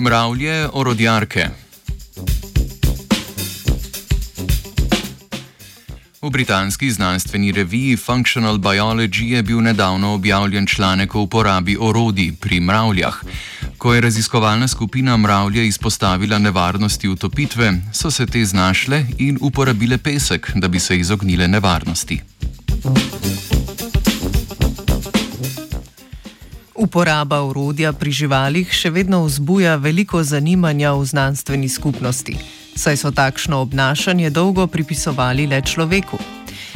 Mravlje orodjarke. V britanski znanstveni reviji Functional Biology je bil nedavno objavljen članek o uporabi orodij pri mravljah. Ko je raziskovalna skupina mravlje izpostavila nevarnosti utopitve, so se te znašle in uporabile pesek, da bi se izognile nevarnosti. Uporaba orodja pri živalih še vedno vzbuja veliko zanimanja v znanstveni skupnosti, saj so takšno obnašanje dolgo pripisovali le človeku.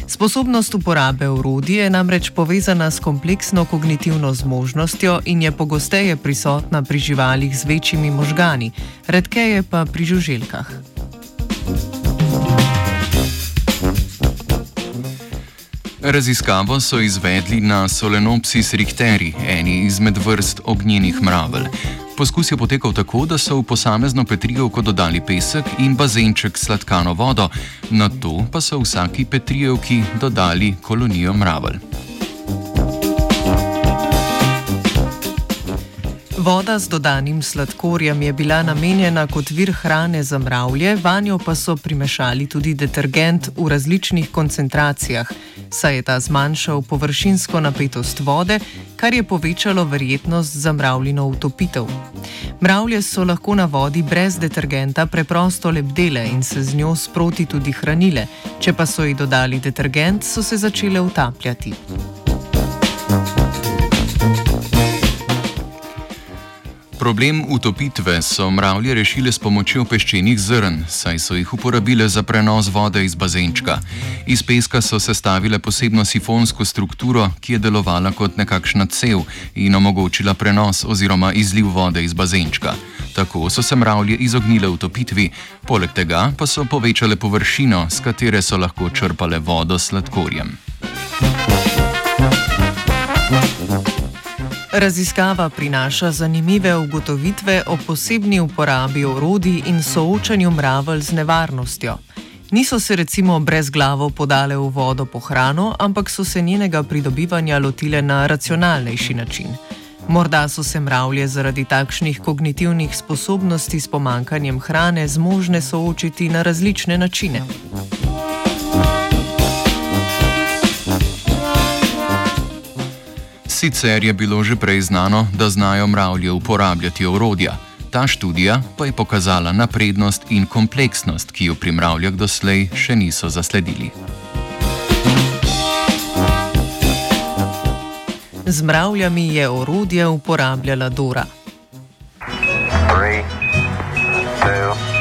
Sposobnost uporabe orodja je namreč povezana s kompleksno kognitivno zmožnostjo in je pogosteje prisotna pri živalih z večjimi možgani, redkeje pa pri žuželkah. Raziskavo so izvedli na Solenopsis richteri, eni izmed vrst ognjenih mravelj. Poskus je potekal tako, da so v posamezno petrijevko dodali pesek in bazenček sladkano vodo, na to pa so vsaki petrijevki dodali kolonijo mravelj. Voda z dodanim sladkorjem je bila namenjena kot vir hrane za mravlje, vanjo pa so primešali tudi detergent v različnih koncentracijah, saj je ta zmanjšal površinsko napetost vode, kar je povečalo verjetnost za mravljino utopitev. Mravlje so lahko na vodi brez detergenta preprosto lebdele in se z njo sproti tudi hranile, če pa so ji dodali detergent, so se začele utapljati. Problem utopitve so mravlje rešile s pomočjo peščenih zrn, saj so jih uporabile za prenos vode iz bazenčka. Iz peska so sestavile posebno sifonsko strukturo, ki je delovala kot nekakšna cev in omogočila prenos oziroma izliv vode iz bazenčka. Tako so se mravlje izognile utopitvi, poleg tega pa so povečale površino, s katere so lahko črpale vodo s sladkorjem. Raziskava prinaša zanimive ugotovitve o posebni uporabi orodij in soočanju mravelj z nevarnostjo. Niso se recimo brez glavo podale v vodo po hrano, ampak so se njenega pridobivanja lotile na racionalnejši način. Morda so se mravlje zaradi takšnih kognitivnih sposobnosti s pomankanjem hrane zmožne soočiti na različne načine. Sicer je bilo že prej znano, da znajo mravlje uporabljati orodja. Ta študija pa je pokazala naprednost in kompleksnost, ki jo pri mravljah doslej še niso zasledili. Z mravljami je orodje uporabljala Dora. Three, two,